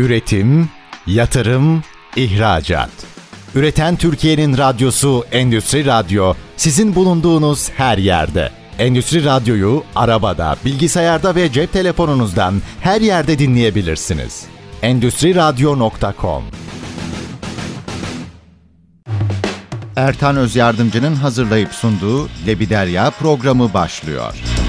Üretim, yatırım, ihracat. Üreten Türkiye'nin radyosu Endüstri Radyo sizin bulunduğunuz her yerde. Endüstri Radyo'yu arabada, bilgisayarda ve cep telefonunuzdan her yerde dinleyebilirsiniz. Endüstri Radyo.com Ertan Öz Yardımcı'nın hazırlayıp sunduğu Lebiderya programı başlıyor.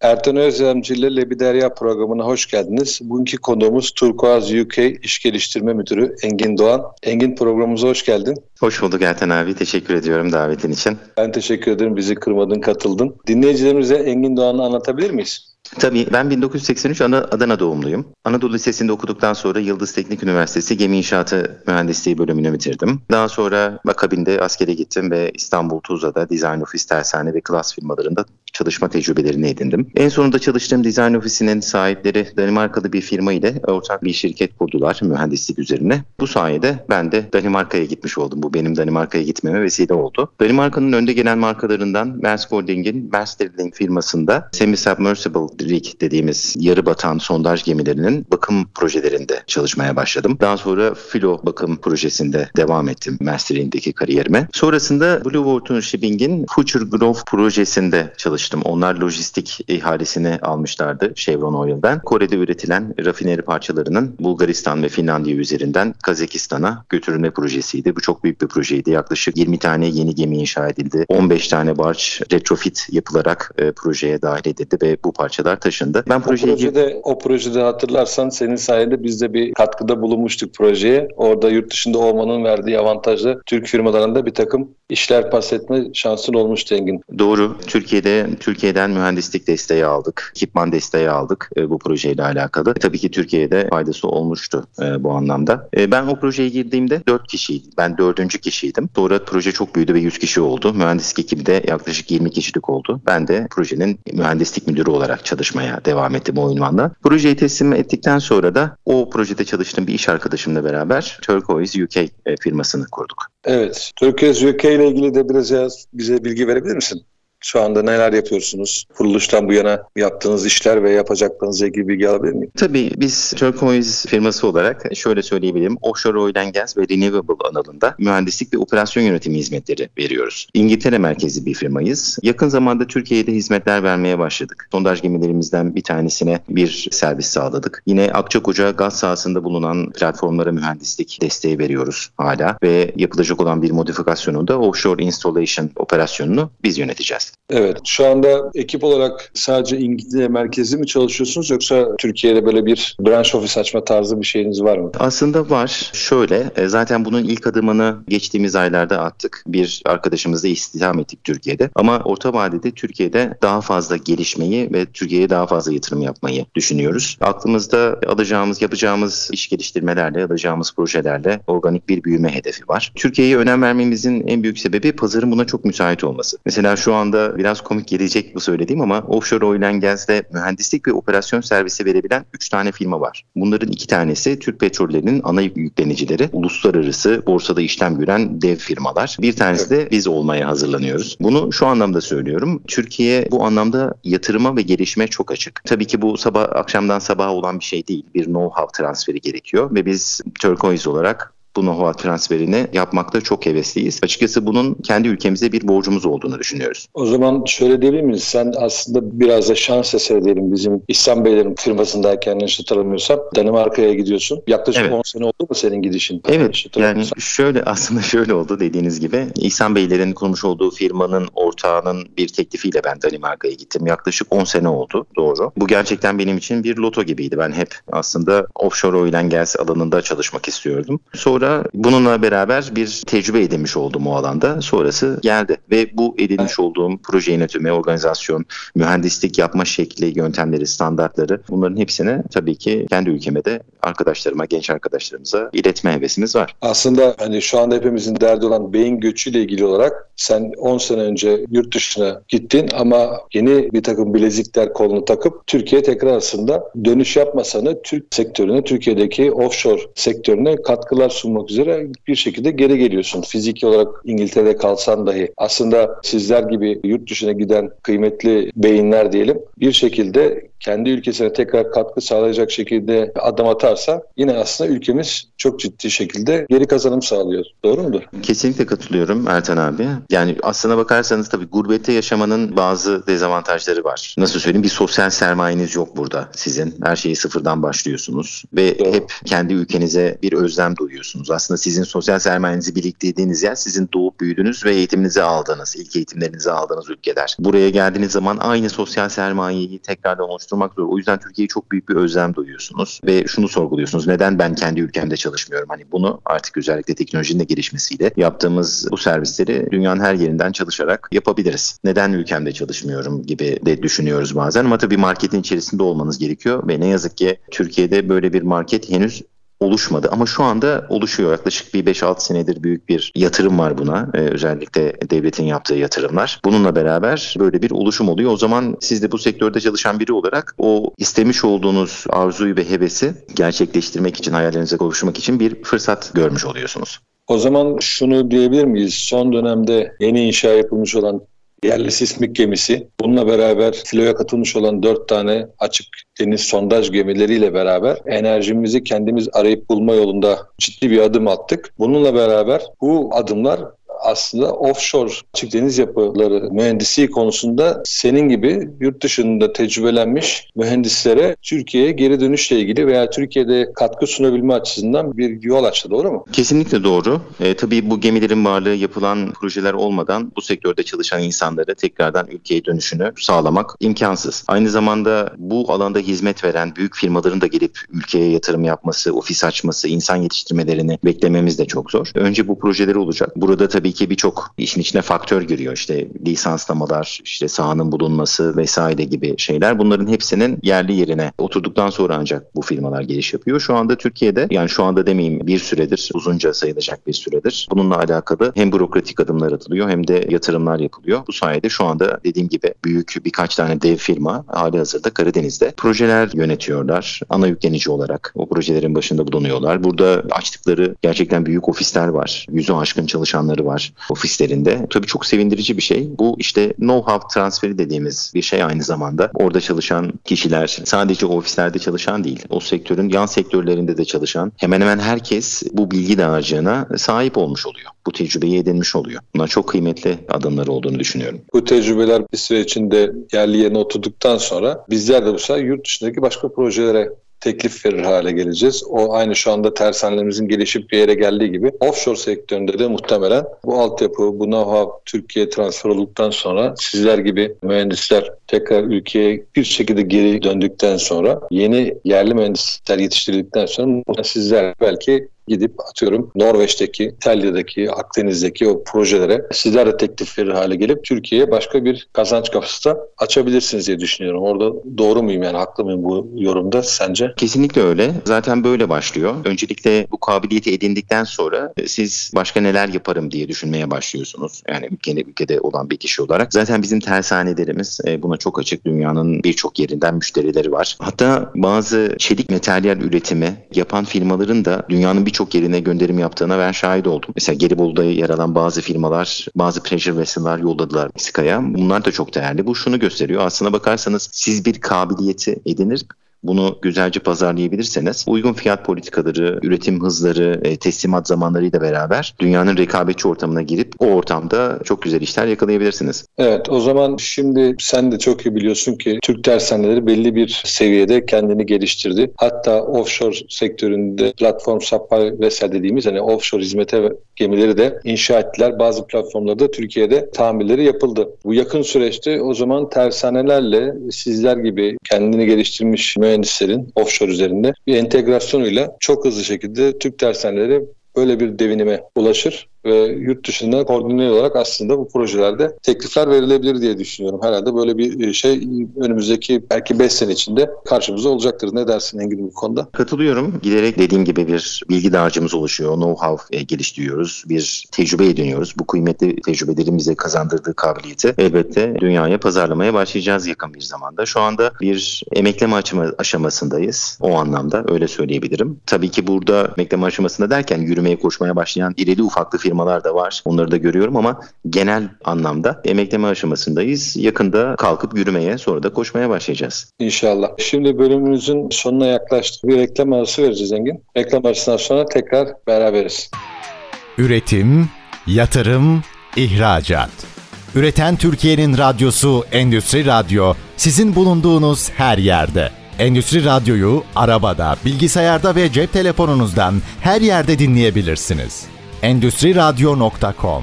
Ertan Özyamcı ile Lebiderya programına hoş geldiniz. Bugünkü konuğumuz Turkuaz UK İş Geliştirme Müdürü Engin Doğan. Engin programımıza hoş geldin. Hoş bulduk Ertan abi. Teşekkür ediyorum davetin için. Ben teşekkür ederim. Bizi kırmadın, katıldın. Dinleyicilerimize Engin Doğan'ı anlatabilir miyiz? Tabii ben 1983 Adana doğumluyum. Anadolu Lisesi'nde okuduktan sonra Yıldız Teknik Üniversitesi Gemi İnşaatı Mühendisliği bölümünü bitirdim. Daha sonra akabinde askere gittim ve İstanbul Tuzla'da Design Office tersane ve klas firmalarında çalışma tecrübelerini edindim. En sonunda çalıştığım Design Office'inin sahipleri Danimarkalı bir firma ile ortak bir şirket kurdular mühendislik üzerine. Bu sayede ben de Danimarka'ya gitmiş oldum. Bu benim Danimarka'ya gitmeme vesile oldu. Danimarka'nın önde gelen markalarından Maersk Holding'in Maersk Drilling firmasında Semi-Submersible Rig dediğimiz yarı batan sondaj gemilerinin bakım projelerinde çalışmaya başladım. Daha sonra Filo bakım projesinde devam ettim Maersk Drilling'deki kariyerime. Sonrasında Blue Water Shipping'in Future Growth projesinde çalıştım. Onlar lojistik ihalesini almışlardı Chevron Oil'den. Kore'de üretilen rafineri parçalarının Bulgaristan ve Finlandiya üzerinden Kazakistan'a götürülme projesiydi. Bu çok büyük bir projeydi. Yaklaşık 20 tane yeni gemi inşa edildi. 15 tane barç retrofit yapılarak e, projeye dahil edildi ve bu parçalar taşındı. Ben projeye o projede, o projede hatırlarsan senin sayende biz de bir katkıda bulunmuştuk projeye. Orada yurt dışında olmanın verdiği avantajla Türk firmalarında bir takım işler pas etme şansın olmuştu Engin. Doğru. Türkiye'de Türkiye'den mühendislik desteği aldık. Ekipman desteği aldık e, bu projeyle alakalı. Tabii ki Türkiye'de faydası olmuştu e, bu anlamda. E, ben o projeye girdiğimde 4 kişiydim. Ben dördüncü kişiydim. Sonra proje çok büyüdü ve 100 kişi oldu. Mühendislik ekibi de yaklaşık 20 kişilik oldu. Ben de projenin mühendislik müdürü olarak çalışmaya devam ettim o ünvanla. Projeyi teslim ettikten sonra da o projede çalıştığım bir iş arkadaşımla beraber Turquoise UK e, firmasını kurduk. Evet. Turquoise UK ile ilgili de biraz bize bilgi verebilir misin? Şu anda neler yapıyorsunuz? Kuruluştan bu yana yaptığınız işler ve yapacaklarınızla ilgili bilgi alabilir miyim? Tabii biz Turquoise firması olarak şöyle söyleyebilirim. Offshore Oil and Gas ve Renewable alanında mühendislik ve operasyon yönetimi hizmetleri veriyoruz. İngiltere merkezli bir firmayız. Yakın zamanda Türkiye'de hizmetler vermeye başladık. Sondaj gemilerimizden bir tanesine bir servis sağladık. Yine Akçakoca gaz sahasında bulunan platformlara mühendislik desteği veriyoruz hala ve yapılacak olan bir modifikasyonu da offshore installation operasyonunu biz yöneteceğiz. Evet. Şu anda ekip olarak sadece İngiltere merkezi mi çalışıyorsunuz yoksa Türkiye'de böyle bir branch office açma tarzı bir şeyiniz var mı? Aslında var. Şöyle e, zaten bunun ilk adımını geçtiğimiz aylarda attık. Bir arkadaşımızla istihdam ettik Türkiye'de. Ama orta vadede Türkiye'de daha fazla gelişmeyi ve Türkiye'ye daha fazla yatırım yapmayı düşünüyoruz. Aklımızda alacağımız, yapacağımız iş geliştirmelerle, alacağımız projelerle organik bir büyüme hedefi var. Türkiye'ye önem vermemizin en büyük sebebi pazarın buna çok müsait olması. Mesela şu anda anda biraz komik gelecek bu söylediğim ama offshore oil and gas'te mühendislik ve operasyon servisi verebilen 3 tane firma var. Bunların iki tanesi Türk Petrollerinin ana yüklenicileri, uluslararası borsada işlem gören dev firmalar. Bir tanesi de biz olmaya hazırlanıyoruz. Bunu şu anlamda söylüyorum. Türkiye bu anlamda yatırıma ve gelişime çok açık. Tabii ki bu sabah akşamdan sabaha olan bir şey değil. Bir know-how transferi gerekiyor ve biz Turquoise olarak bu know-how transferini yapmakta çok hevesliyiz. Açıkçası bunun kendi ülkemize bir borcumuz olduğunu düşünüyoruz. O zaman şöyle diyebilir miyiz? Sen aslında biraz da şans eseri diyelim bizim İhsan Beylerin firmasındayken yanlış hatırlamıyorsam Danimarka'ya gidiyorsun. Yaklaşık evet. 10 sene oldu mu senin gidişin? Evet yani şöyle aslında şöyle oldu dediğiniz gibi. İhsan Beylerin kurmuş olduğu firmanın ortağının bir teklifiyle ben Danimarka'ya gittim. Yaklaşık 10 sene oldu doğru. Bu gerçekten benim için bir loto gibiydi. Ben hep aslında offshore oil and gas alanında çalışmak istiyordum. Sonra sonra bununla beraber bir tecrübe edinmiş oldum o alanda. Sonrası geldi ve bu edinmiş olduğum proje yönetimi, organizasyon, mühendislik yapma şekli, yöntemleri, standartları bunların hepsini tabii ki kendi ülkeme de arkadaşlarıma, genç arkadaşlarımıza iletme hevesimiz var. Aslında hani şu anda hepimizin derdi olan beyin göçüyle ilgili olarak sen 10 sene önce yurt dışına gittin ama yeni bir takım bilezikler kolunu takıp Türkiye tekrar aslında dönüş yapmasanı Türk sektörüne, Türkiye'deki offshore sektörüne katkılar sun sunmak üzere bir şekilde geri geliyorsun. Fiziki olarak İngiltere'de kalsan dahi aslında sizler gibi yurt dışına giden kıymetli beyinler diyelim bir şekilde kendi ülkesine tekrar katkı sağlayacak şekilde adım atarsa yine aslında ülkemiz çok ciddi şekilde geri kazanım sağlıyor. Doğru mudur? Kesinlikle katılıyorum Ertan abi. Yani aslına bakarsanız tabii gurbette yaşamanın bazı dezavantajları var. Nasıl söyleyeyim bir sosyal sermayeniz yok burada sizin. Her şeyi sıfırdan başlıyorsunuz ve Doğru. hep kendi ülkenize bir özlem duyuyorsunuz. Aslında sizin sosyal sermayenizi biriktirdiğiniz yer sizin doğup büyüdüğünüz ve eğitiminizi aldığınız, ilk eğitimlerinizi aldığınız ülkeler. Buraya geldiğiniz zaman aynı sosyal sermayeyi tekrardan oluşturmak zor. O yüzden Türkiye'ye çok büyük bir özlem duyuyorsunuz ve şunu sorguluyorsunuz. Neden ben kendi ülkemde çalışmıyorum? Hani bunu artık özellikle teknolojinin de gelişmesiyle yaptığımız bu servisleri dünyanın her yerinden çalışarak yapabiliriz. Neden ülkemde çalışmıyorum gibi de düşünüyoruz bazen ama tabii marketin içerisinde olmanız gerekiyor ve ne yazık ki Türkiye'de böyle bir market henüz oluşmadı ama şu anda oluşuyor. Yaklaşık bir 5-6 senedir büyük bir yatırım var buna. Ee, özellikle devletin yaptığı yatırımlar. Bununla beraber böyle bir oluşum oluyor. O zaman siz de bu sektörde çalışan biri olarak o istemiş olduğunuz arzuyu ve hevesi gerçekleştirmek için, hayallerinize kavuşmak için bir fırsat görmüş oluyorsunuz. O zaman şunu diyebilir miyiz? Son dönemde yeni inşa yapılmış olan yerli sismik gemisi. Bununla beraber filoya katılmış olan dört tane açık deniz sondaj gemileriyle beraber enerjimizi kendimiz arayıp bulma yolunda ciddi bir adım attık. Bununla beraber bu adımlar aslında offshore açık deniz yapıları mühendisliği konusunda senin gibi yurt dışında tecrübelenmiş mühendislere Türkiye'ye geri dönüşle ilgili veya Türkiye'de katkı sunabilme açısından bir yol açtı doğru mu? Kesinlikle doğru. E, tabii bu gemilerin varlığı yapılan projeler olmadan bu sektörde çalışan insanlara tekrardan ülkeye dönüşünü sağlamak imkansız. Aynı zamanda bu alanda hizmet veren büyük firmaların da gelip ülkeye yatırım yapması, ofis açması, insan yetiştirmelerini beklememiz de çok zor. Önce bu projeleri olacak. Burada tabii tabii ki birçok işin içine faktör giriyor. İşte lisanslamalar, işte sahanın bulunması vesaire gibi şeyler. Bunların hepsinin yerli yerine oturduktan sonra ancak bu firmalar geliş yapıyor. Şu anda Türkiye'de yani şu anda demeyeyim bir süredir, uzunca sayılacak bir süredir. Bununla alakalı hem bürokratik adımlar atılıyor hem de yatırımlar yapılıyor. Bu sayede şu anda dediğim gibi büyük birkaç tane dev firma hali hazırda Karadeniz'de projeler yönetiyorlar. Ana yüklenici olarak o projelerin başında bulunuyorlar. Burada açtıkları gerçekten büyük ofisler var. Yüzü aşkın çalışanları var var ofislerinde. Tabii çok sevindirici bir şey. Bu işte know-how transferi dediğimiz bir şey aynı zamanda. Orada çalışan kişiler sadece ofislerde çalışan değil. O sektörün yan sektörlerinde de çalışan hemen hemen herkes bu bilgi dağarcığına sahip olmuş oluyor. Bu tecrübeyi edinmiş oluyor. Bunlar çok kıymetli adımlar olduğunu düşünüyorum. Bu tecrübeler bir süre içinde yerli yerine oturduktan sonra bizler de bu sefer yurt dışındaki başka projelere teklif verir hale geleceğiz. O aynı şu anda tersanelerimizin gelişip bir yere geldiği gibi offshore sektöründe de muhtemelen bu altyapı, bu know-how Türkiye transfer olduktan sonra sizler gibi mühendisler tekrar ülkeye bir şekilde geri döndükten sonra yeni yerli mühendisler yetiştirdikten sonra sizler belki gidip atıyorum Norveç'teki, İtalya'daki, Akdeniz'deki o projelere sizler de teklif verir hale gelip Türkiye'ye başka bir kazanç kapısı da açabilirsiniz diye düşünüyorum. Orada doğru muyum yani haklı mıyım bu yorumda sence? Kesinlikle öyle. Zaten böyle başlıyor. Öncelikle bu kabiliyeti edindikten sonra e, siz başka neler yaparım diye düşünmeye başlıyorsunuz. Yani ülkede, ülkede olan bir kişi olarak. Zaten bizim tersanelerimiz e, buna çok açık. Dünyanın birçok yerinden müşterileri var. Hatta bazı çelik materyal üretimi yapan firmaların da dünyanın birçok birçok yerine gönderim yaptığına ben şahit oldum. Mesela Gelibolu'da yer alan bazı firmalar bazı pressure vessel'lar yolladılar Meksika'ya. Bunlar da çok değerli. Bu şunu gösteriyor. Aslına bakarsanız siz bir kabiliyeti edinir bunu güzelce pazarlayabilirseniz uygun fiyat politikaları, üretim hızları, e, teslimat zamanlarıyla beraber dünyanın rekabetçi ortamına girip o ortamda çok güzel işler yakalayabilirsiniz. Evet o zaman şimdi sen de çok iyi biliyorsun ki Türk tersaneleri belli bir seviyede kendini geliştirdi. Hatta offshore sektöründe platform supply vessel dediğimiz hani offshore hizmete gemileri de inşa ettiler. Bazı platformlarda Türkiye'de tamirleri yapıldı. Bu yakın süreçte o zaman tersanelerle sizler gibi kendini geliştirmiş mühendislerin offshore üzerinde bir entegrasyonuyla çok hızlı şekilde Türk tersaneleri böyle bir devinime ulaşır ve yurt dışından koordine olarak aslında bu projelerde teklifler verilebilir diye düşünüyorum. Herhalde böyle bir e, şey önümüzdeki belki 5 sene içinde karşımıza olacaktır. Ne dersin Engin bu konuda? Katılıyorum. Giderek dediğim gibi bir bilgi dağarcığımız oluşuyor. Know-how e, geliştiriyoruz. Bir tecrübe ediniyoruz. Bu kıymetli tecrübelerin bize kazandırdığı kabiliyeti elbette dünyaya pazarlamaya başlayacağız yakın bir zamanda. Şu anda bir emekleme aşamasındayız. O anlamda öyle söyleyebilirim. Tabii ki burada emekleme aşamasında derken yürümeye koşmaya başlayan irili ufaklı da var. Onları da görüyorum ama genel anlamda emekleme aşamasındayız. Yakında kalkıp yürümeye sonra da koşmaya başlayacağız. İnşallah. Şimdi bölümümüzün sonuna yaklaştık. Bir reklam arası vereceğiz Engin. Reklam arasından sonra tekrar beraberiz. Üretim, yatırım, ihracat. Üreten Türkiye'nin radyosu Endüstri Radyo sizin bulunduğunuz her yerde. Endüstri Radyo'yu arabada, bilgisayarda ve cep telefonunuzdan her yerde dinleyebilirsiniz. Endüstri Radyo.com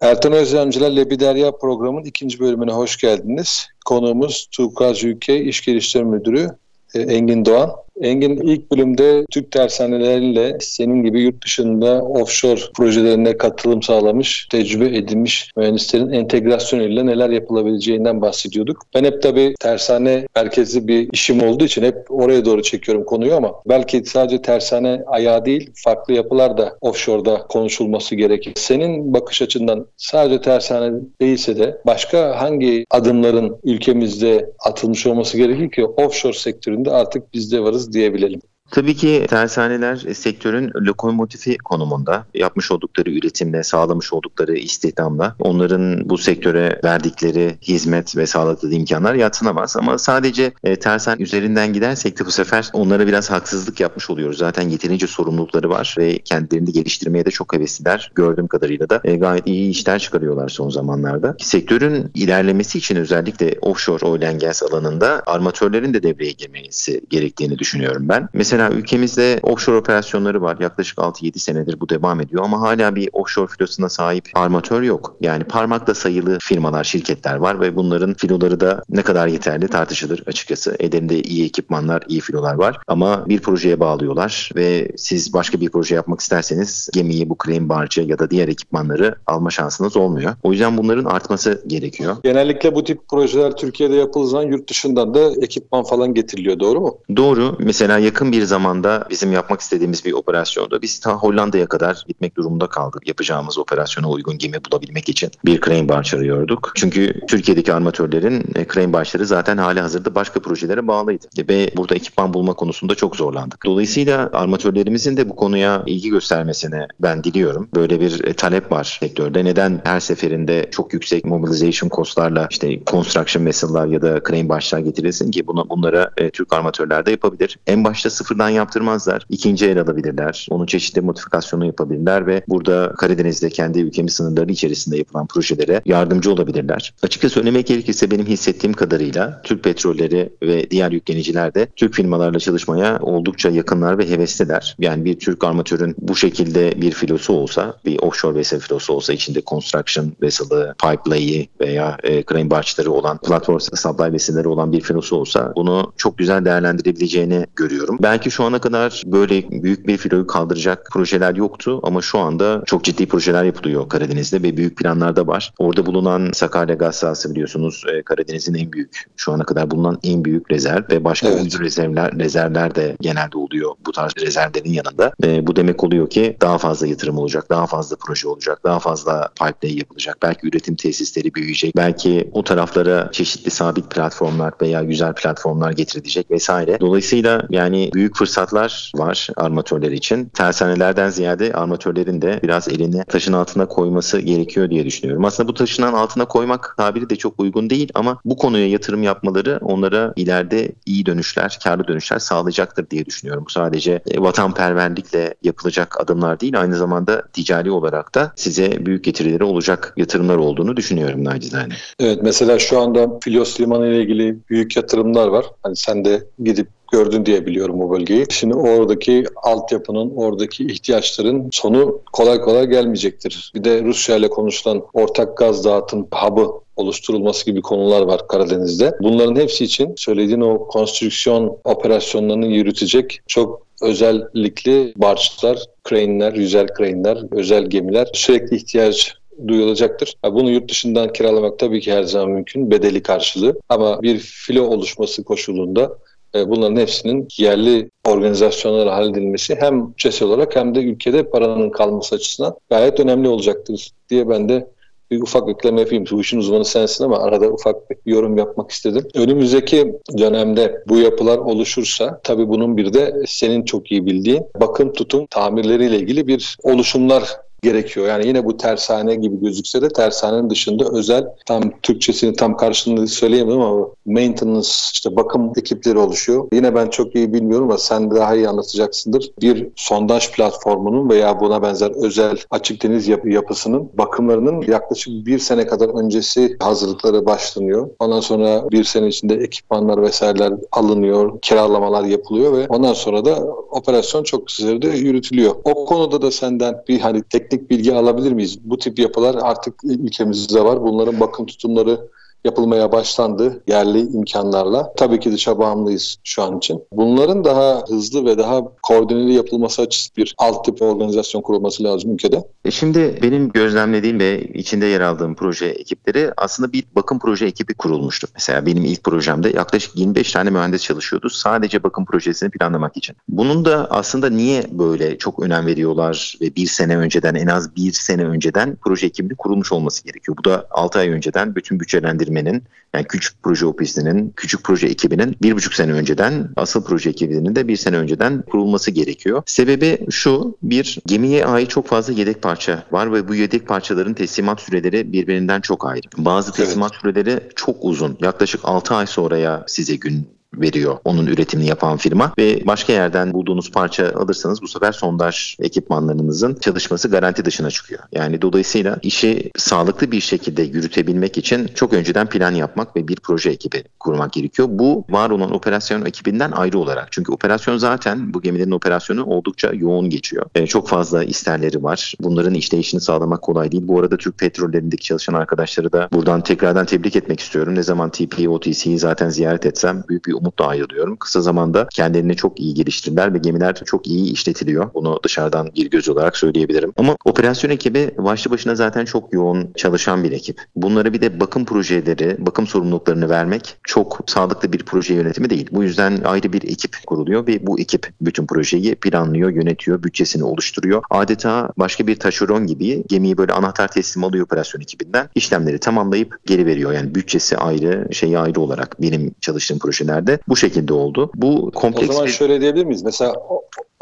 Ertan Özlemciler Lebiderya programının ikinci bölümüne hoş geldiniz. Konuğumuz Tuğkaz Ülke İş Geliştirme Müdürü e, Engin Doğan. Engin ilk bölümde Türk tersaneleriyle senin gibi yurt dışında offshore projelerine katılım sağlamış, tecrübe edinmiş mühendislerin entegrasyonuyla neler yapılabileceğinden bahsediyorduk. Ben hep tabii tersane merkezli bir işim olduğu için hep oraya doğru çekiyorum konuyu ama belki sadece tersane ayağı değil farklı yapılar da offshore'da konuşulması gerekir. Senin bakış açından sadece tersane değilse de başka hangi adımların ülkemizde atılmış olması gerekir ki offshore sektöründe artık biz de varız diyebilelim. Tabii ki tersaneler e, sektörün lokomotifi konumunda yapmış oldukları üretimle, sağlamış oldukları istihdamla onların bu sektöre verdikleri hizmet ve sağladığı imkanlar yatsınamaz. Ama sadece e, tersan üzerinden gidersek de bu sefer onlara biraz haksızlık yapmış oluyoruz. Zaten yeterince sorumlulukları var ve kendilerini geliştirmeye de çok hevesliler. Gördüğüm kadarıyla da e, gayet iyi işler çıkarıyorlar son zamanlarda. Sektörün ilerlemesi için özellikle offshore oil and gas alanında armatörlerin de devreye girmesi gerektiğini düşünüyorum ben. Mesela Mesela ülkemizde offshore operasyonları var. Yaklaşık 6-7 senedir bu devam ediyor ama hala bir offshore filosuna sahip armatör yok. Yani parmakla sayılı firmalar, şirketler var ve bunların filoları da ne kadar yeterli tartışılır açıkçası. Ellerinde iyi ekipmanlar, iyi filolar var ama bir projeye bağlıyorlar ve siz başka bir proje yapmak isterseniz gemiyi, bu crane barcı ya da diğer ekipmanları alma şansınız olmuyor. O yüzden bunların artması gerekiyor. Genellikle bu tip projeler Türkiye'de yapıldığı zaman yurt dışından da ekipman falan getiriliyor doğru mu? Doğru. Mesela yakın bir zamanda bizim yapmak istediğimiz bir operasyonda biz ta Hollanda'ya kadar gitmek durumunda kaldık. Yapacağımız operasyona uygun gemi bulabilmek için bir crane barge arıyorduk. Çünkü Türkiye'deki armatörlerin e, crane barge'ları zaten hali hazırda başka projelere bağlıydı. Ve burada ekipman bulma konusunda çok zorlandık. Dolayısıyla armatörlerimizin de bu konuya ilgi göstermesine ben diliyorum. Böyle bir e, talep var sektörde. Neden her seferinde çok yüksek mobilization costlarla işte construction vessel'lar ya da crane barge'lar getirilsin ki buna, bunlara e, Türk armatörler de yapabilir. En başta sıfırdan sıfırdan yaptırmazlar. İkinci el alabilirler. Onun çeşitli modifikasyonu yapabilirler ve burada Karadeniz'de kendi ülkemiz sınırları içerisinde yapılan projelere yardımcı olabilirler. Açıkça söylemek gerekirse benim hissettiğim kadarıyla Türk petrolleri ve diğer yükleniciler de Türk firmalarla çalışmaya oldukça yakınlar ve hevesliler. Yani bir Türk armatörün bu şekilde bir filosu olsa, bir offshore vessel filosu olsa içinde construction vessel'ı, pipelayı veya e, crane barge'ları olan, platform supply vesselleri olan bir filosu olsa bunu çok güzel değerlendirebileceğini görüyorum. Belki şu ana kadar böyle büyük bir filoyu kaldıracak projeler yoktu ama şu anda çok ciddi projeler yapılıyor Karadeniz'de ve büyük planlar da var. Orada bulunan Sakarya gaz sahası biliyorsunuz e, Karadeniz'in en büyük, şu ana kadar bulunan en büyük rezerv ve başka evet. uydu rezervler, rezervler de genelde oluyor bu tarz rezervlerin yanında. E, bu demek oluyor ki daha fazla yatırım olacak, daha fazla proje olacak, daha fazla pipeline yapılacak. Belki üretim tesisleri büyüyecek. Belki o taraflara çeşitli sabit platformlar veya güzel platformlar getirilecek vesaire. Dolayısıyla yani büyük fırsatlar var armatörler için. Tersanelerden ziyade armatörlerin de biraz elini taşın altına koyması gerekiyor diye düşünüyorum. Aslında bu taşın altına koymak tabiri de çok uygun değil ama bu konuya yatırım yapmaları onlara ileride iyi dönüşler, karlı dönüşler sağlayacaktır diye düşünüyorum. Bu sadece e, vatanperverlikle yapılacak adımlar değil, aynı zamanda ticari olarak da size büyük getirileri olacak yatırımlar olduğunu düşünüyorum nacizane. Evet mesela şu anda Filos Limanı ile ilgili büyük yatırımlar var. Hani sen de gidip gördün diye biliyorum o bölgeyi. Şimdi oradaki altyapının, oradaki ihtiyaçların sonu kolay kolay gelmeyecektir. Bir de Rusya ile konuşulan ortak gaz dağıtım hub'ı oluşturulması gibi konular var Karadeniz'de. Bunların hepsi için söylediğin o konstrüksiyon operasyonlarını yürütecek çok özellikle barçlar, crane'ler, yüzer crane'ler, özel gemiler sürekli ihtiyaç duyulacaktır. Bunu yurt dışından kiralamak tabii ki her zaman mümkün bedeli karşılığı ama bir filo oluşması koşulunda bunların hepsinin yerli organizasyonlara halledilmesi hem bütçesel olarak hem de ülkede paranın kalması açısından gayet önemli olacaktır diye ben de bir ufak ekleme yapayım. Bu işin uzmanı sensin ama arada ufak bir yorum yapmak istedim. Önümüzdeki dönemde bu yapılar oluşursa tabii bunun bir de senin çok iyi bildiğin bakım tutum tamirleriyle ilgili bir oluşumlar gerekiyor. Yani yine bu tersane gibi gözükse de tersanenin dışında özel tam Türkçesini tam karşılığını söyleyemem ama maintenance işte bakım ekipleri oluşuyor. Yine ben çok iyi bilmiyorum ama sen daha iyi anlatacaksındır. Bir sondaj platformunun veya buna benzer özel açık deniz yapı yapısının bakımlarının yaklaşık bir sene kadar öncesi hazırlıkları başlanıyor. Ondan sonra bir sene içinde ekipmanlar vesaireler alınıyor, kiralamalar yapılıyor ve ondan sonra da operasyon çok sürede yürütülüyor. O konuda da senden bir hani tek teknik bilgi alabilir miyiz? Bu tip yapılar artık ülkemizde var. Bunların bakım tutumları yapılmaya başlandı yerli imkanlarla. Tabii ki dışa bağımlıyız şu an için. Bunların daha hızlı ve daha koordineli yapılması açısından bir alt tip organizasyon kurulması lazım ülkede. E şimdi benim gözlemlediğim ve içinde yer aldığım proje ekipleri aslında bir bakım proje ekibi kurulmuştu. Mesela benim ilk projemde yaklaşık 25 tane mühendis çalışıyordu sadece bakım projesini planlamak için. Bunun da aslında niye böyle çok önem veriyorlar ve bir sene önceden en az bir sene önceden proje ekibinin kurulmuş olması gerekiyor. Bu da 6 ay önceden bütün bütçelendirme yönetmeninin yani küçük proje ofisinin, küçük proje ekibinin bir buçuk sene önceden, asıl proje ekibinin de bir sene önceden kurulması gerekiyor. Sebebi şu, bir gemiye ait çok fazla yedek parça var ve bu yedek parçaların teslimat süreleri birbirinden çok ayrı. Bazı teslimat evet. süreleri çok uzun. Yaklaşık 6 ay sonraya size gün veriyor onun üretimini yapan firma ve başka yerden bulduğunuz parça alırsanız bu sefer sondaj ekipmanlarınızın çalışması garanti dışına çıkıyor. Yani dolayısıyla işi sağlıklı bir şekilde yürütebilmek için çok önceden plan yapmak ve bir proje ekibi kurmak gerekiyor. Bu var olan operasyon ekibinden ayrı olarak. Çünkü operasyon zaten bu gemilerin operasyonu oldukça yoğun geçiyor. Ee, çok fazla isterleri var. Bunların işleyişini sağlamak kolay değil. Bu arada Türk petrollerindeki çalışan arkadaşları da buradan tekrardan tebrik etmek istiyorum. Ne zaman TP, OTC'yi zaten ziyaret etsem büyük bir umutla ayrılıyorum. Kısa zamanda kendilerini çok iyi geliştirdiler ve gemiler çok iyi işletiliyor. Bunu dışarıdan bir göz olarak söyleyebilirim. Ama operasyon ekibi başlı başına zaten çok yoğun çalışan bir ekip. Bunları bir de bakım projeleri, bakım sorumluluklarını vermek çok sağlıklı bir proje yönetimi değil. Bu yüzden ayrı bir ekip kuruluyor ve bu ekip bütün projeyi planlıyor, yönetiyor, bütçesini oluşturuyor. Adeta başka bir taşeron gibi gemiyi böyle anahtar teslim alıyor operasyon ekibinden. işlemleri tamamlayıp geri veriyor. Yani bütçesi ayrı, şeyi ayrı olarak benim çalıştığım projelerde bu şekilde oldu. Bu kompleks O zaman bir... şöyle diyebilir miyiz? Mesela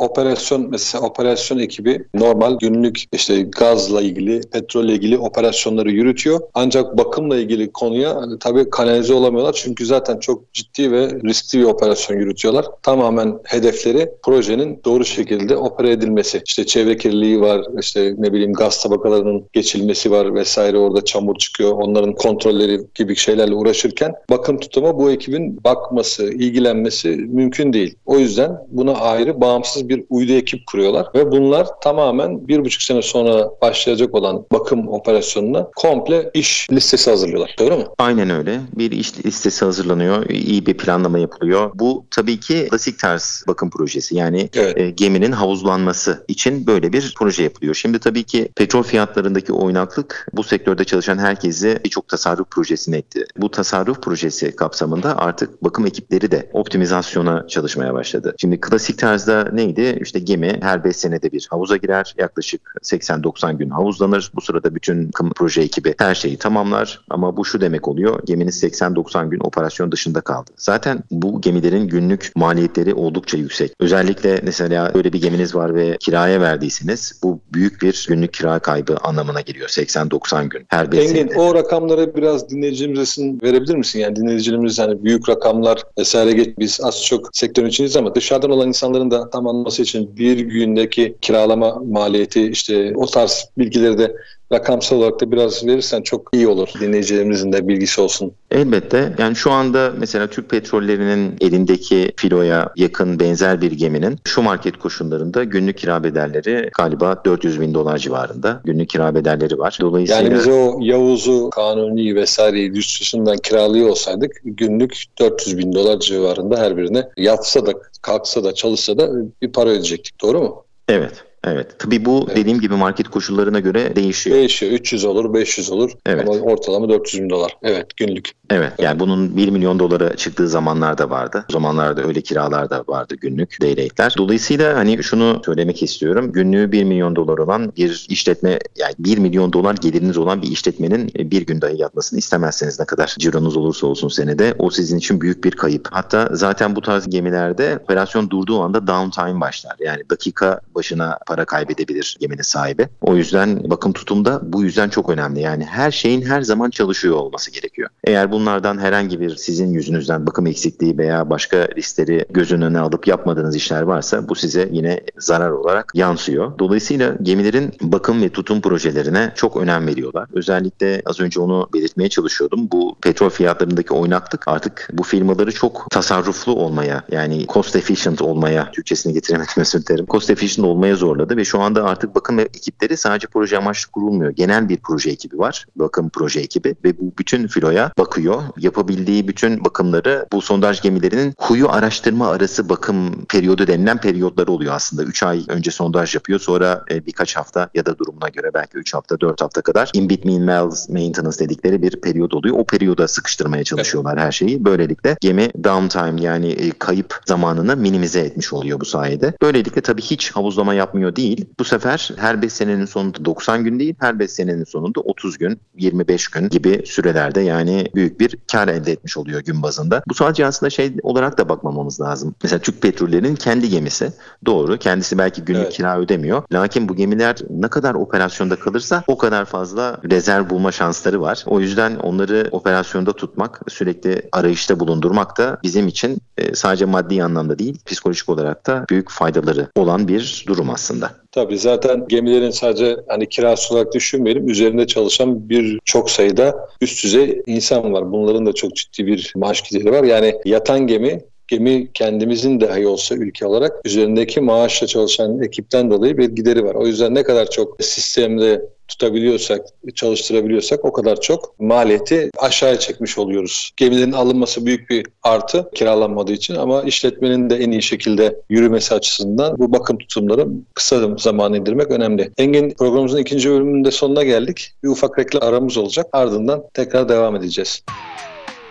operasyon mesela operasyon ekibi normal günlük işte gazla ilgili, petrolle ilgili operasyonları yürütüyor. Ancak bakımla ilgili konuya hani tabii kanalize olamıyorlar çünkü zaten çok ciddi ve riskli bir operasyon yürütüyorlar. Tamamen hedefleri projenin doğru şekilde opera edilmesi. İşte çevre kirliliği var, işte ne bileyim gaz tabakalarının geçilmesi var vesaire orada çamur çıkıyor. Onların kontrolleri gibi şeylerle uğraşırken bakım tutumu bu ekibin bakması, ilgilenmesi mümkün değil. O yüzden buna ayrı bağımsız bir uydu ekip kuruyorlar ve bunlar tamamen bir buçuk sene sonra başlayacak olan bakım operasyonuna komple iş listesi hazırlıyorlar. Doğru mu? Aynen öyle. Bir iş listesi hazırlanıyor. iyi bir planlama yapılıyor. Bu tabii ki klasik tarz bakım projesi. Yani evet. e, geminin havuzlanması için böyle bir proje yapılıyor. Şimdi tabii ki petrol fiyatlarındaki oynaklık bu sektörde çalışan herkesi birçok tasarruf projesine etti. Bu tasarruf projesi kapsamında artık bakım ekipleri de optimizasyona çalışmaya başladı. Şimdi klasik tarzda neydi? Neydi? İşte gemi her 5 senede bir havuza girer. Yaklaşık 80-90 gün havuzlanır. Bu sırada bütün proje ekibi her şeyi tamamlar. Ama bu şu demek oluyor. Geminiz 80-90 gün operasyon dışında kaldı. Zaten bu gemilerin günlük maliyetleri oldukça yüksek. Özellikle mesela böyle bir geminiz var ve kiraya verdiyseniz bu büyük bir günlük kira kaybı anlamına geliyor. 80-90 gün her 5 senede. o rakamları biraz dinleyicilerimize verebilir misin? Yani dinleyicilerimiz hani büyük rakamlar vesaire geç biz az çok sektörün içindeyiz ama dışarıdan olan insanların da tam anlaması için bir gündeki kiralama maliyeti işte o tarz bilgileri de rakamsal olarak da biraz verirsen çok iyi olur. Dinleyicilerimizin de bilgisi olsun. Elbette. Yani şu anda mesela Türk petrollerinin elindeki filoya yakın benzer bir geminin şu market koşullarında günlük kira bedelleri galiba 400 bin dolar civarında günlük kira bedelleri var. Dolayısıyla yani biz o Yavuz'u kanuni vesaireyi yurt dışından kiralıyor olsaydık günlük 400 bin dolar civarında her birine yatsa da kalksa da çalışsa da bir para ödeyecektik. Doğru mu? Evet. Evet. Tabii bu evet. dediğim gibi market koşullarına göre değişiyor. Değişiyor. 300 olur, 500 olur. Evet. Ama ortalama 400 bin dolar. Evet günlük. Evet. Yani bunun 1 milyon dolara çıktığı zamanlar da vardı. O zamanlarda öyle kiralar da vardı günlük day rate'ler. Dolayısıyla hani şunu söylemek istiyorum. Günlüğü 1 milyon dolar olan bir işletme yani 1 milyon dolar geliriniz olan bir işletmenin bir gün dahi yatmasını istemezseniz ne kadar cironuz olursa olsun senede o sizin için büyük bir kayıp. Hatta zaten bu tarz gemilerde operasyon durduğu anda downtime başlar. Yani dakika başına para kaybedebilir geminin sahibi. O yüzden bakım tutumda bu yüzden çok önemli. Yani her şeyin her zaman çalışıyor olması gerekiyor. Eğer bunlardan herhangi bir sizin yüzünüzden bakım eksikliği veya başka riskleri göz önüne alıp yapmadığınız işler varsa bu size yine zarar olarak yansıyor. Dolayısıyla gemilerin bakım ve tutum projelerine çok önem veriyorlar. Özellikle az önce onu belirtmeye çalışıyordum. Bu petrol fiyatlarındaki oynaklık artık bu firmaları çok tasarruflu olmaya yani cost efficient olmaya Türkçesini getiremedim özür dilerim. Cost efficient olmaya zorladı zorladı ve şu anda artık bakım ekipleri sadece proje amaçlı kurulmuyor. Genel bir proje ekibi var. Bakım proje ekibi ve bu bütün filoya bakıyor. Yapabildiği bütün bakımları bu sondaj gemilerinin kuyu araştırma arası bakım periyodu denilen periyotları oluyor aslında. 3 ay önce sondaj yapıyor. Sonra e, birkaç hafta ya da durumuna göre belki 3 hafta 4 hafta kadar in between wells maintenance dedikleri bir periyot oluyor. O periyoda sıkıştırmaya çalışıyorlar her şeyi. Böylelikle gemi downtime yani e, kayıp zamanını minimize etmiş oluyor bu sayede. Böylelikle tabii hiç havuzlama yapmıyor yapmıyor değil. Bu sefer her 5 senenin sonunda 90 gün değil, her 5 senenin sonunda 30 gün, 25 gün gibi sürelerde yani büyük bir kar elde etmiş oluyor gün bazında. Bu sadece aslında şey olarak da bakmamamız lazım. Mesela Türk Petroller'in kendi gemisi. Doğru. Kendisi belki günlük evet. kira ödemiyor. Lakin bu gemiler ne kadar operasyonda kalırsa o kadar fazla rezerv bulma şansları var. O yüzden onları operasyonda tutmak, sürekli arayışta bulundurmak da bizim için e, sadece maddi anlamda değil, psikolojik olarak da büyük faydaları olan bir durum aslında aslında. Tabii zaten gemilerin sadece hani kirası olarak düşünmeyelim. Üzerinde çalışan bir çok sayıda üst düzey insan var. Bunların da çok ciddi bir maaş gideri var. Yani yatan gemi gemi kendimizin dahi olsa ülke olarak üzerindeki maaşla çalışan ekipten dolayı bir gideri var. O yüzden ne kadar çok sistemde tutabiliyorsak, çalıştırabiliyorsak o kadar çok maliyeti aşağıya çekmiş oluyoruz. Gemilerin alınması büyük bir artı kiralanmadığı için ama işletmenin de en iyi şekilde yürümesi açısından bu bakım tutumları kısa zaman indirmek önemli. Engin programımızın ikinci bölümünde sonuna geldik. Bir ufak reklam aramız olacak. Ardından tekrar devam edeceğiz.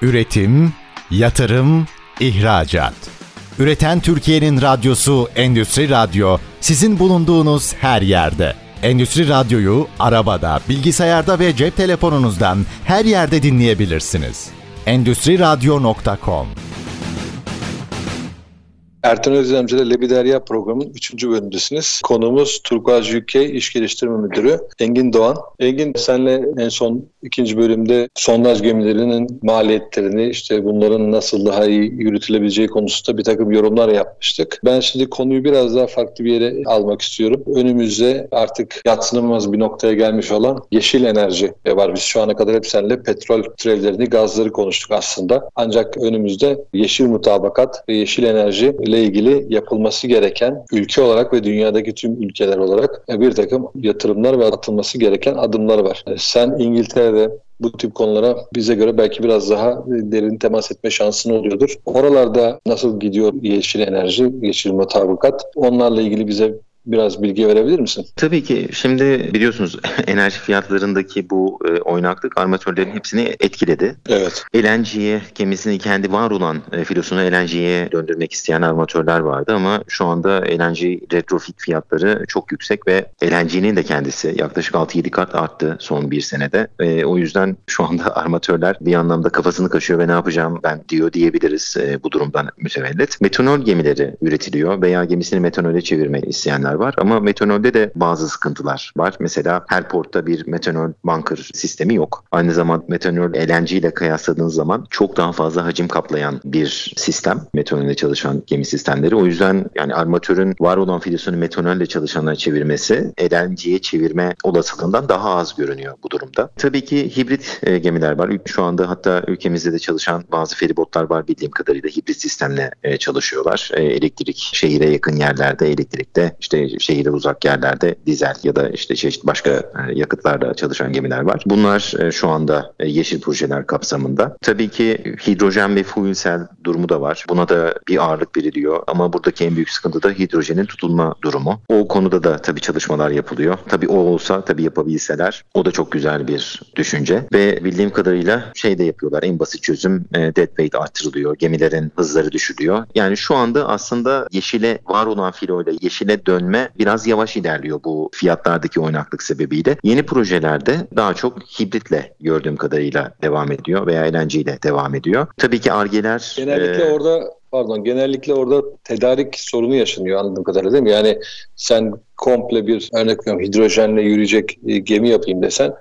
Üretim, yatırım, ihracat. Üreten Türkiye'nin radyosu Endüstri Radyo sizin bulunduğunuz her yerde. Endüstri Radyo'yu arabada, bilgisayarda ve cep telefonunuzdan her yerde dinleyebilirsiniz. Endüstri Radyo.com Ertan Özdemci ile Lebi Derya programının 3. bölümündesiniz. Konuğumuz Turkuaz UK İş Geliştirme Müdürü Engin Doğan. Engin senle en son ikinci bölümde sondaj gemilerinin maliyetlerini işte bunların nasıl daha iyi yürütülebileceği konusunda bir takım yorumlar yapmıştık. Ben şimdi konuyu biraz daha farklı bir yere almak istiyorum. Önümüzde artık yatsınamaz bir noktaya gelmiş olan yeşil enerji var. Biz şu ana kadar hep seninle petrol türevlerini, gazları konuştuk aslında. Ancak önümüzde yeşil mutabakat ve yeşil enerji ile ilgili yapılması gereken ülke olarak ve dünyadaki tüm ülkeler olarak bir takım yatırımlar ve atılması gereken adımlar var. Sen İngiltere'de bu tip konulara bize göre belki biraz daha derin temas etme şansın oluyordur. Oralarda nasıl gidiyor yeşil enerji, yeşil mutabakat? Onlarla ilgili bize biraz bilgi verebilir misin? Tabii ki. Şimdi biliyorsunuz enerji fiyatlarındaki bu e, oynaklık armatörlerin hepsini etkiledi. Evet. LNG'ye gemisini kendi var olan e, filosunu LNG'ye döndürmek isteyen armatörler vardı ama şu anda LNG retrofit fiyatları çok yüksek ve LNG'nin de kendisi yaklaşık 6-7 kat arttı son bir senede. E, o yüzden şu anda armatörler bir anlamda kafasını kaşıyor ve ne yapacağım ben diyor diyebiliriz e, bu durumdan mütevellit. Metanol gemileri üretiliyor veya gemisini metanole çevirmeyi isteyenler gemiler var ama metanolde de bazı sıkıntılar var. Mesela her portta bir metanol bunker sistemi yok. Aynı zamanda metanol LNG ile kıyasladığınız zaman çok daha fazla hacim kaplayan bir sistem metanolde çalışan gemi sistemleri. O yüzden yani armatörün var olan filosunu metanolle çalışanlara çevirmesi LNG'ye çevirme olasılığından daha az görünüyor bu durumda. Tabii ki hibrit e, gemiler var. Şu anda hatta ülkemizde de çalışan bazı feribotlar var bildiğim kadarıyla hibrit sistemle e, çalışıyorlar. E, elektrik şehire yakın yerlerde elektrikte işte şehire uzak yerlerde dizel ya da işte çeşitli başka e, yakıtlarla çalışan gemiler var. Bunlar e, şu anda e, yeşil projeler kapsamında. Tabii ki hidrojen ve fuel cell durumu da var. Buna da bir ağırlık veriliyor ama buradaki en büyük sıkıntı da hidrojenin tutulma durumu. O konuda da tabii çalışmalar yapılıyor. Tabii o olsa tabii yapabilseler o da çok güzel bir düşünce ve bildiğim kadarıyla şey de yapıyorlar. En basit çözüm dead weight artırılıyor. Gemilerin hızları düşürülüyor. Yani şu anda aslında yeşile var olan filoyla yeşile dönme biraz yavaş ilerliyor bu fiyatlardaki oynaklık sebebiyle. Yeni projelerde daha çok hibritle gördüğüm kadarıyla devam ediyor veya eğlenceyle devam ediyor. Tabii ki argeler... Genellikle e, orada pardon genellikle orada tedarik sorunu yaşanıyor anladığım kadarıyla değil mi? Yani sen komple bir örnek veriyorum hidrojenle yürüyecek e, gemi yapayım desen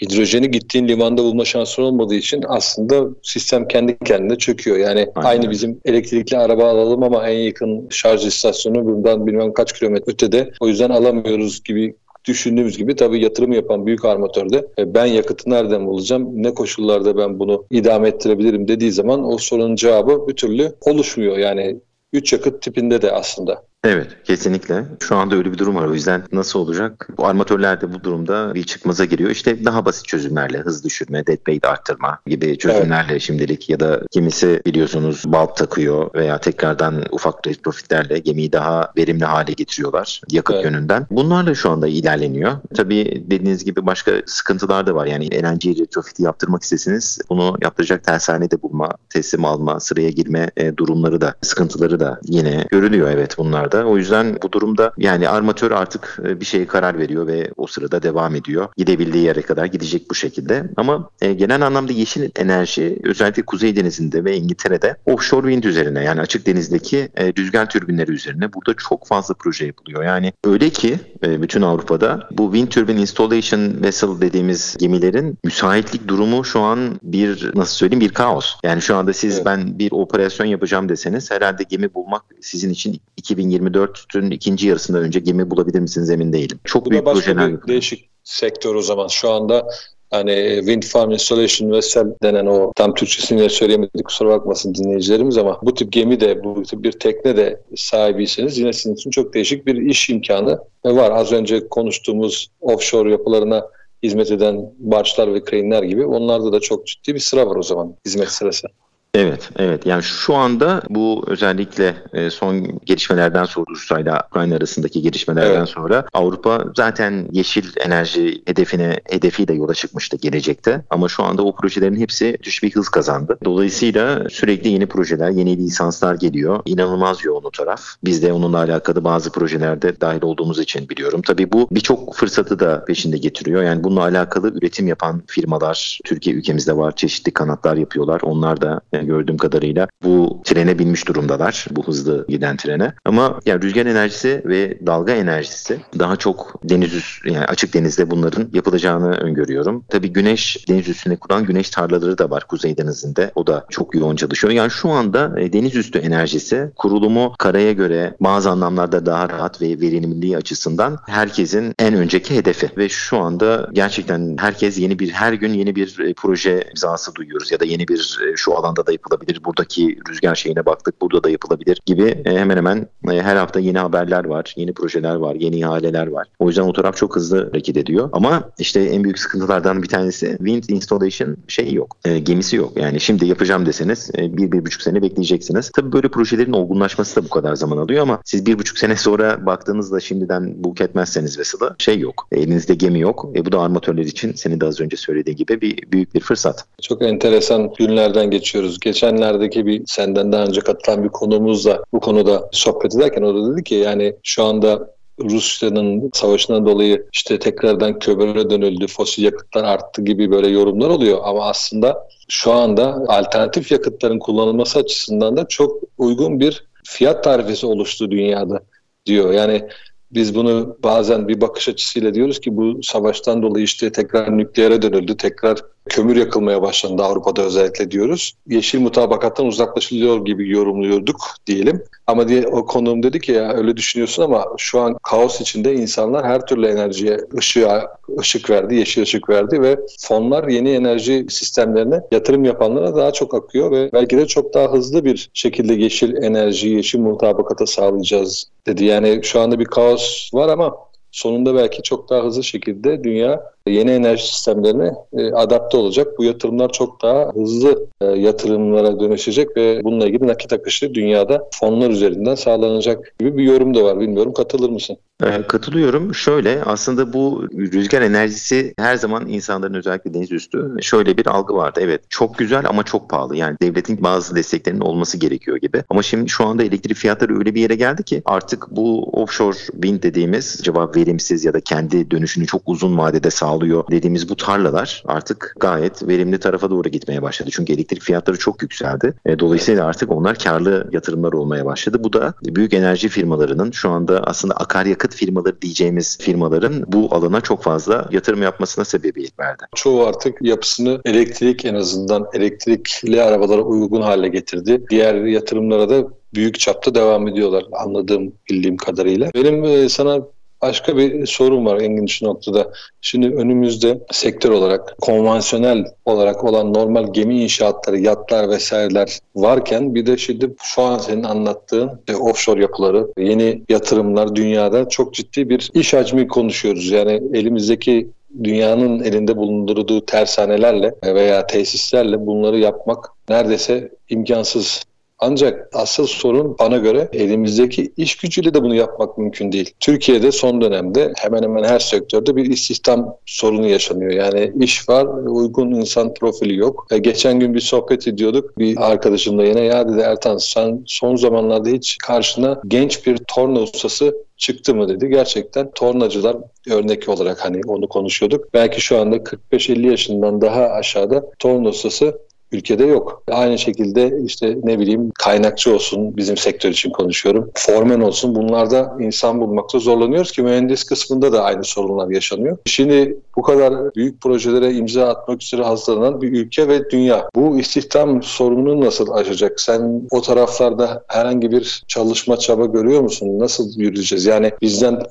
hidrojeni gittiğin limanda bulma şansın olmadığı için aslında sistem kendi kendine çöküyor. Yani Aynen. aynı bizim elektrikli araba alalım ama en yakın şarj istasyonu bundan bilmem kaç kilometre ötede. O yüzden alamıyoruz gibi düşündüğümüz gibi tabii yatırım yapan büyük armatörde e, ben yakıtı nereden bulacağım, ne koşullarda ben bunu idame ettirebilirim dediği zaman o sorunun cevabı bir türlü oluşmuyor. Yani üç yakıt tipinde de aslında. Evet kesinlikle. Şu anda öyle bir durum var. O yüzden nasıl olacak? Bu armatörler de bu durumda bir çıkmaza giriyor. İşte daha basit çözümlerle hız düşürme, dead weight arttırma gibi çözümlerle evet. şimdilik ya da kimisi biliyorsunuz balp takıyor veya tekrardan ufak retrofitlerle gemiyi daha verimli hale getiriyorlar yakıt evet. yönünden. Bunlarla şu anda ilerleniyor. Tabii dediğiniz gibi başka sıkıntılar da var. Yani LNG retrofiti yaptırmak istesiniz bunu yaptıracak tersane de bulma, teslim alma, sıraya girme e, durumları da, sıkıntıları da yine görülüyor evet bunlar durumlarda. O yüzden bu durumda yani armatör artık e, bir şeye karar veriyor ve o sırada devam ediyor. Gidebildiği yere kadar gidecek bu şekilde. Ama e, genel anlamda yeşil enerji özellikle Kuzey Denizi'nde ve İngiltere'de offshore wind üzerine yani açık denizdeki e, rüzgar türbinleri üzerine burada çok fazla proje yapılıyor. Yani öyle ki e, bütün Avrupa'da bu wind turbine installation vessel dediğimiz gemilerin müsaitlik durumu şu an bir nasıl söyleyeyim bir kaos. Yani şu anda siz evet. ben bir operasyon yapacağım deseniz herhalde gemi bulmak sizin için 2020 2024'ün ikinci yarısından önce gemi bulabilir misiniz emin değilim. Çok Bu büyük da başka projeler. Bir değişik sektör o zaman. Şu anda hani wind farm installation vessel denen o tam Türkçesini söyleyemedik kusura bakmasın dinleyicilerimiz ama bu tip gemi de bu tip bir tekne de sahibiyseniz yine sizin için çok değişik bir iş imkanı var. Az önce konuştuğumuz offshore yapılarına hizmet eden barçlar ve crane'ler gibi onlarda da çok ciddi bir sıra var o zaman hizmet sırası. Evet, evet. Yani şu anda bu özellikle e, son gelişmelerden sonra Rusya ile Ukrayna arasındaki gelişmelerden evet. sonra Avrupa zaten yeşil enerji hedefine hedefiyle yola çıkmıştı gelecekte. Ama şu anda o projelerin hepsi düş bir hız kazandı. Dolayısıyla sürekli yeni projeler, yeni lisanslar geliyor. İnanılmaz yoğun o taraf. Biz de onunla alakalı bazı projelerde dahil olduğumuz için biliyorum. Tabii bu birçok fırsatı da peşinde getiriyor. Yani bununla alakalı üretim yapan firmalar Türkiye ülkemizde var. Çeşitli kanatlar yapıyorlar. Onlar da e, gördüğüm kadarıyla bu trene binmiş durumdalar. Bu hızlı giden trene. Ama yani rüzgar enerjisi ve dalga enerjisi daha çok deniz üstü, yani açık denizde bunların yapılacağını öngörüyorum. Tabii güneş deniz üstüne kuran güneş tarlaları da var Kuzey Denizi'nde. O da çok yoğun çalışıyor. Yani şu anda e, deniz üstü enerjisi kurulumu karaya göre bazı anlamlarda daha rahat ve verimliliği açısından herkesin en önceki hedefi. Ve şu anda gerçekten herkes yeni bir her gün yeni bir e, proje imzası duyuyoruz ya da yeni bir e, şu alanda da da yapılabilir. Buradaki rüzgar şeyine baktık burada da yapılabilir gibi e, hemen hemen e, her hafta yeni haberler var, yeni projeler var, yeni ihaleler var. O yüzden o taraf çok hızlı hareket ediyor. Ama işte en büyük sıkıntılardan bir tanesi wind installation şey yok. E, gemisi yok. Yani şimdi yapacağım deseniz e, bir, bir buçuk sene bekleyeceksiniz. Tabii böyle projelerin olgunlaşması da bu kadar zaman alıyor ama siz bir buçuk sene sonra baktığınızda şimdiden book etmezseniz vesile şey yok. Elinizde gemi yok. E, bu da armatörler için senin de az önce söylediğin gibi bir büyük bir fırsat. Çok enteresan günlerden geçiyoruz geçenlerdeki bir senden daha önce katılan bir konuğumuzla bu konuda sohbet ederken o da dedi ki yani şu anda Rusya'nın savaşından dolayı işte tekrardan kömüre dönüldü, fosil yakıtlar arttı gibi böyle yorumlar oluyor. Ama aslında şu anda alternatif yakıtların kullanılması açısından da çok uygun bir fiyat tarifesi oluştu dünyada diyor. Yani biz bunu bazen bir bakış açısıyla diyoruz ki bu savaştan dolayı işte tekrar nükleere dönüldü, tekrar kömür yakılmaya başlandı Avrupa'da özellikle diyoruz. Yeşil mutabakattan uzaklaşılıyor gibi yorumluyorduk diyelim. Ama diye o konuğum dedi ki ya öyle düşünüyorsun ama şu an kaos içinde insanlar her türlü enerjiye ışığa ışık verdi, yeşil ışık verdi ve fonlar yeni enerji sistemlerine yatırım yapanlara daha çok akıyor ve belki de çok daha hızlı bir şekilde yeşil enerji, yeşil mutabakata sağlayacağız dedi. Yani şu anda bir kaos var ama sonunda belki çok daha hızlı şekilde dünya yeni enerji sistemlerine e, adapte olacak. Bu yatırımlar çok daha hızlı e, yatırımlara dönüşecek ve bununla ilgili nakit akışı dünyada fonlar üzerinden sağlanacak gibi bir yorum da var. Bilmiyorum katılır mısın? E, katılıyorum. Şöyle aslında bu rüzgar enerjisi her zaman insanların özellikle deniz üstü şöyle bir algı vardı. Evet çok güzel ama çok pahalı. Yani devletin bazı desteklerinin olması gerekiyor gibi. Ama şimdi şu anda elektrik fiyatları öyle bir yere geldi ki artık bu offshore wind dediğimiz cevap verimsiz ya da kendi dönüşünü çok uzun vadede sağlayan sağlıyor dediğimiz bu tarlalar artık gayet verimli tarafa doğru gitmeye başladı. Çünkü elektrik fiyatları çok yükseldi. E, dolayısıyla artık onlar karlı yatırımlar olmaya başladı. Bu da büyük enerji firmalarının şu anda aslında akaryakıt firmaları diyeceğimiz firmaların bu alana çok fazla yatırım yapmasına sebebiyet verdi. Çoğu artık yapısını elektrik en azından elektrikli arabalara uygun hale getirdi. Diğer yatırımlara da büyük çapta devam ediyorlar anladığım bildiğim kadarıyla. Benim e, sana Başka bir sorun var Engin şu noktada. Şimdi önümüzde sektör olarak, konvansiyonel olarak olan normal gemi inşaatları, yatlar vesaireler varken bir de şimdi şu an senin anlattığın e, offshore yapıları, yeni yatırımlar dünyada çok ciddi bir iş hacmi konuşuyoruz. Yani elimizdeki dünyanın elinde bulundurduğu tersanelerle veya tesislerle bunları yapmak neredeyse imkansız ancak asıl sorun bana göre elimizdeki iş gücüyle de bunu yapmak mümkün değil. Türkiye'de son dönemde hemen hemen her sektörde bir istihdam sorunu yaşanıyor. Yani iş var, uygun insan profili yok. E, geçen gün bir sohbet ediyorduk. Bir arkadaşımla yine ya dedi Ertan sen son zamanlarda hiç karşına genç bir torna ustası çıktı mı dedi. Gerçekten tornacılar örnek olarak hani onu konuşuyorduk. Belki şu anda 45-50 yaşından daha aşağıda torna ustası ülkede yok. Aynı şekilde işte ne bileyim kaynakçı olsun bizim sektör için konuşuyorum. Formen olsun bunlarda insan bulmakta zorlanıyoruz ki mühendis kısmında da aynı sorunlar yaşanıyor. Şimdi bu kadar büyük projelere imza atmak üzere hazırlanan bir ülke ve dünya. Bu istihdam sorununu nasıl aşacak? Sen o taraflarda herhangi bir çalışma çaba görüyor musun? Nasıl yürüyeceğiz? Yani bizden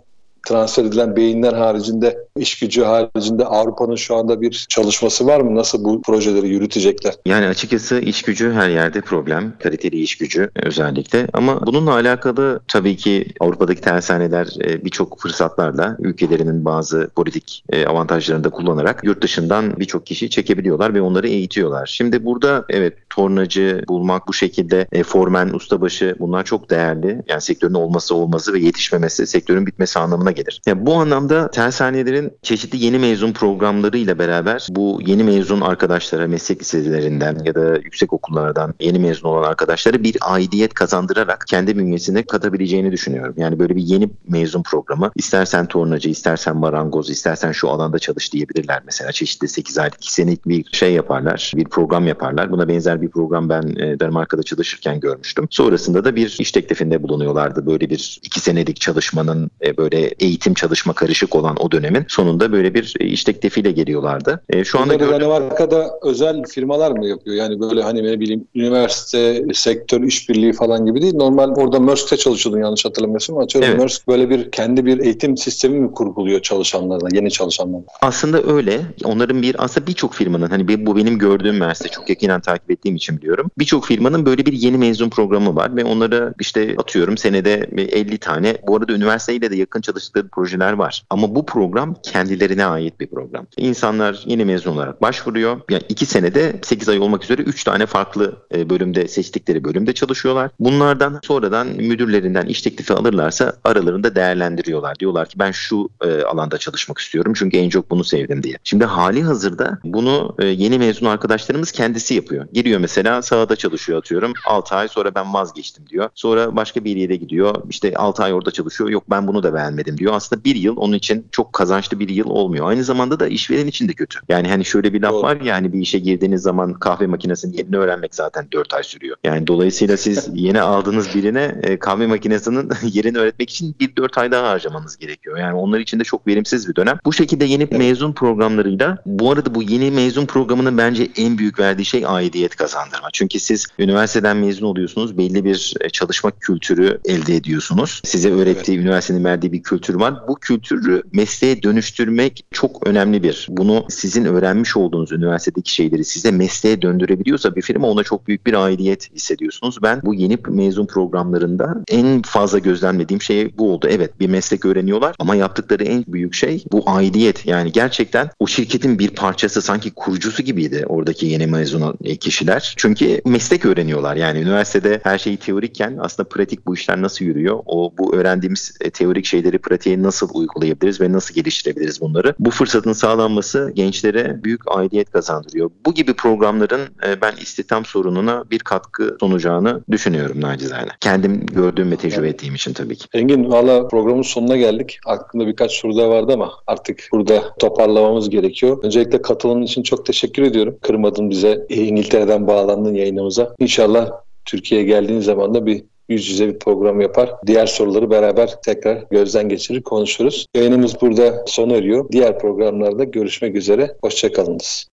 transfer edilen beyinler haricinde, iş gücü haricinde Avrupa'nın şu anda bir çalışması var mı? Nasıl bu projeleri yürütecekler? Yani açıkçası iş gücü her yerde problem. Kaliteli iş gücü özellikle. Ama bununla alakalı tabii ki Avrupa'daki tersaneler e, birçok fırsatlarla ülkelerinin bazı politik e, avantajlarını da kullanarak yurt dışından birçok kişi çekebiliyorlar ve onları eğitiyorlar. Şimdi burada evet tornacı bulmak bu şekilde e, formen, ustabaşı bunlar çok değerli. Yani sektörün olması olmazı ve yetişmemesi sektörün bitmesi anlamına anlamına gelir. Yani bu anlamda tersanelerin çeşitli yeni mezun programlarıyla beraber bu yeni mezun arkadaşlara meslek liselerinden ya da yüksek okullardan yeni mezun olan arkadaşlara bir aidiyet kazandırarak kendi bünyesine katabileceğini düşünüyorum. Yani böyle bir yeni mezun programı istersen tornacı, istersen marangoz, istersen şu alanda çalış diyebilirler mesela. Çeşitli 8 aylık 2 senelik bir şey yaparlar, bir program yaparlar. Buna benzer bir program ben e, Danimarka'da çalışırken görmüştüm. Sonrasında da bir iş teklifinde bulunuyorlardı. Böyle bir 2 senelik çalışmanın e, böyle eğitim çalışma karışık olan o dönemin sonunda böyle bir e, iş teklifiyle geliyorlardı. E, şu anda gördüm... Danimarka'da özel firmalar mı yapıyor? Yani böyle hani ne bileyim üniversite, sektör işbirliği falan gibi değil. Normal orada Maersk'te çalışıyordun yanlış hatırlamıyorsam. Atıyorum evet. Maersk böyle bir kendi bir eğitim sistemi mi kurguluyor çalışanlarına, yeni çalışanlarına? Aslında öyle. Onların bir aslında birçok firmanın hani bu benim gördüğüm Maersk'te çok yakinen takip ettiğim için biliyorum. Birçok firmanın böyle bir yeni mezun programı var ve onları işte atıyorum senede 50 tane bu arada üniversiteyle de yakın çalıştığı çalıştıkları projeler var. Ama bu program kendilerine ait bir program. İnsanlar yeni mezun olarak başvuruyor. Yani iki senede 8 ay olmak üzere 3 tane farklı e, bölümde seçtikleri bölümde çalışıyorlar. Bunlardan sonradan müdürlerinden iş teklifi alırlarsa aralarında değerlendiriyorlar. Diyorlar ki ben şu e, alanda çalışmak istiyorum çünkü en çok bunu sevdim diye. Şimdi hali hazırda bunu e, yeni mezun arkadaşlarımız kendisi yapıyor. Giriyor mesela sahada çalışıyor atıyorum. 6 ay sonra ben vazgeçtim diyor. Sonra başka bir yere gidiyor. İşte 6 ay orada çalışıyor. Yok ben bunu da beğenmedim olabiliyor. Aslında bir yıl onun için çok kazançlı bir yıl olmuyor. Aynı zamanda da işveren için de kötü. Yani hani şöyle bir laf Doğru. var ya hani bir işe girdiğiniz zaman kahve makinesinin yerini öğrenmek zaten 4 ay sürüyor. Yani dolayısıyla siz yeni aldığınız birine e, kahve makinesinin yerini öğretmek için bir 4 ay daha harcamanız gerekiyor. Yani onlar için de çok verimsiz bir dönem. Bu şekilde yeni evet. mezun programlarıyla bu arada bu yeni mezun programının bence en büyük verdiği şey aidiyet kazandırma. Çünkü siz üniversiteden mezun oluyorsunuz. Belli bir e, çalışma kültürü elde ediyorsunuz. Size öğrettiği evet. üniversitenin verdiği bir kültür var. Bu kültürü mesleğe dönüştürmek çok önemli bir. Bunu sizin öğrenmiş olduğunuz üniversitedeki şeyleri size mesleğe döndürebiliyorsa bir firma ona çok büyük bir aidiyet hissediyorsunuz. Ben bu yeni mezun programlarında en fazla gözlemlediğim şey bu oldu. Evet bir meslek öğreniyorlar ama yaptıkları en büyük şey bu aidiyet. Yani gerçekten o şirketin bir parçası sanki kurucusu gibiydi oradaki yeni mezun kişiler. Çünkü meslek öğreniyorlar. Yani üniversitede her şey teorikken aslında pratik bu işler nasıl yürüyor? O bu öğrendiğimiz e, teorik şeyleri pratiğe nasıl uygulayabiliriz ve nasıl geliştirebiliriz bunları? Bu fırsatın sağlanması gençlere büyük aidiyet kazandırıyor. Bu gibi programların e, ben istihdam sorununa bir katkı sunacağını düşünüyorum nacizane. Kendim gördüğüm ve tecrübe ettiğim için tabii ki. Engin valla programın sonuna geldik. Aklımda birkaç soru da vardı ama artık burada toparlamamız gerekiyor. Öncelikle katılımın için çok teşekkür ediyorum. Kırmadın bize İngiltere'den bağlandın yayınımıza. İnşallah Türkiye'ye geldiğin zaman da bir yüz yüze bir program yapar. Diğer soruları beraber tekrar gözden geçirir konuşuruz. Yayınımız burada sona eriyor. Diğer programlarda görüşmek üzere. Hoşçakalınız.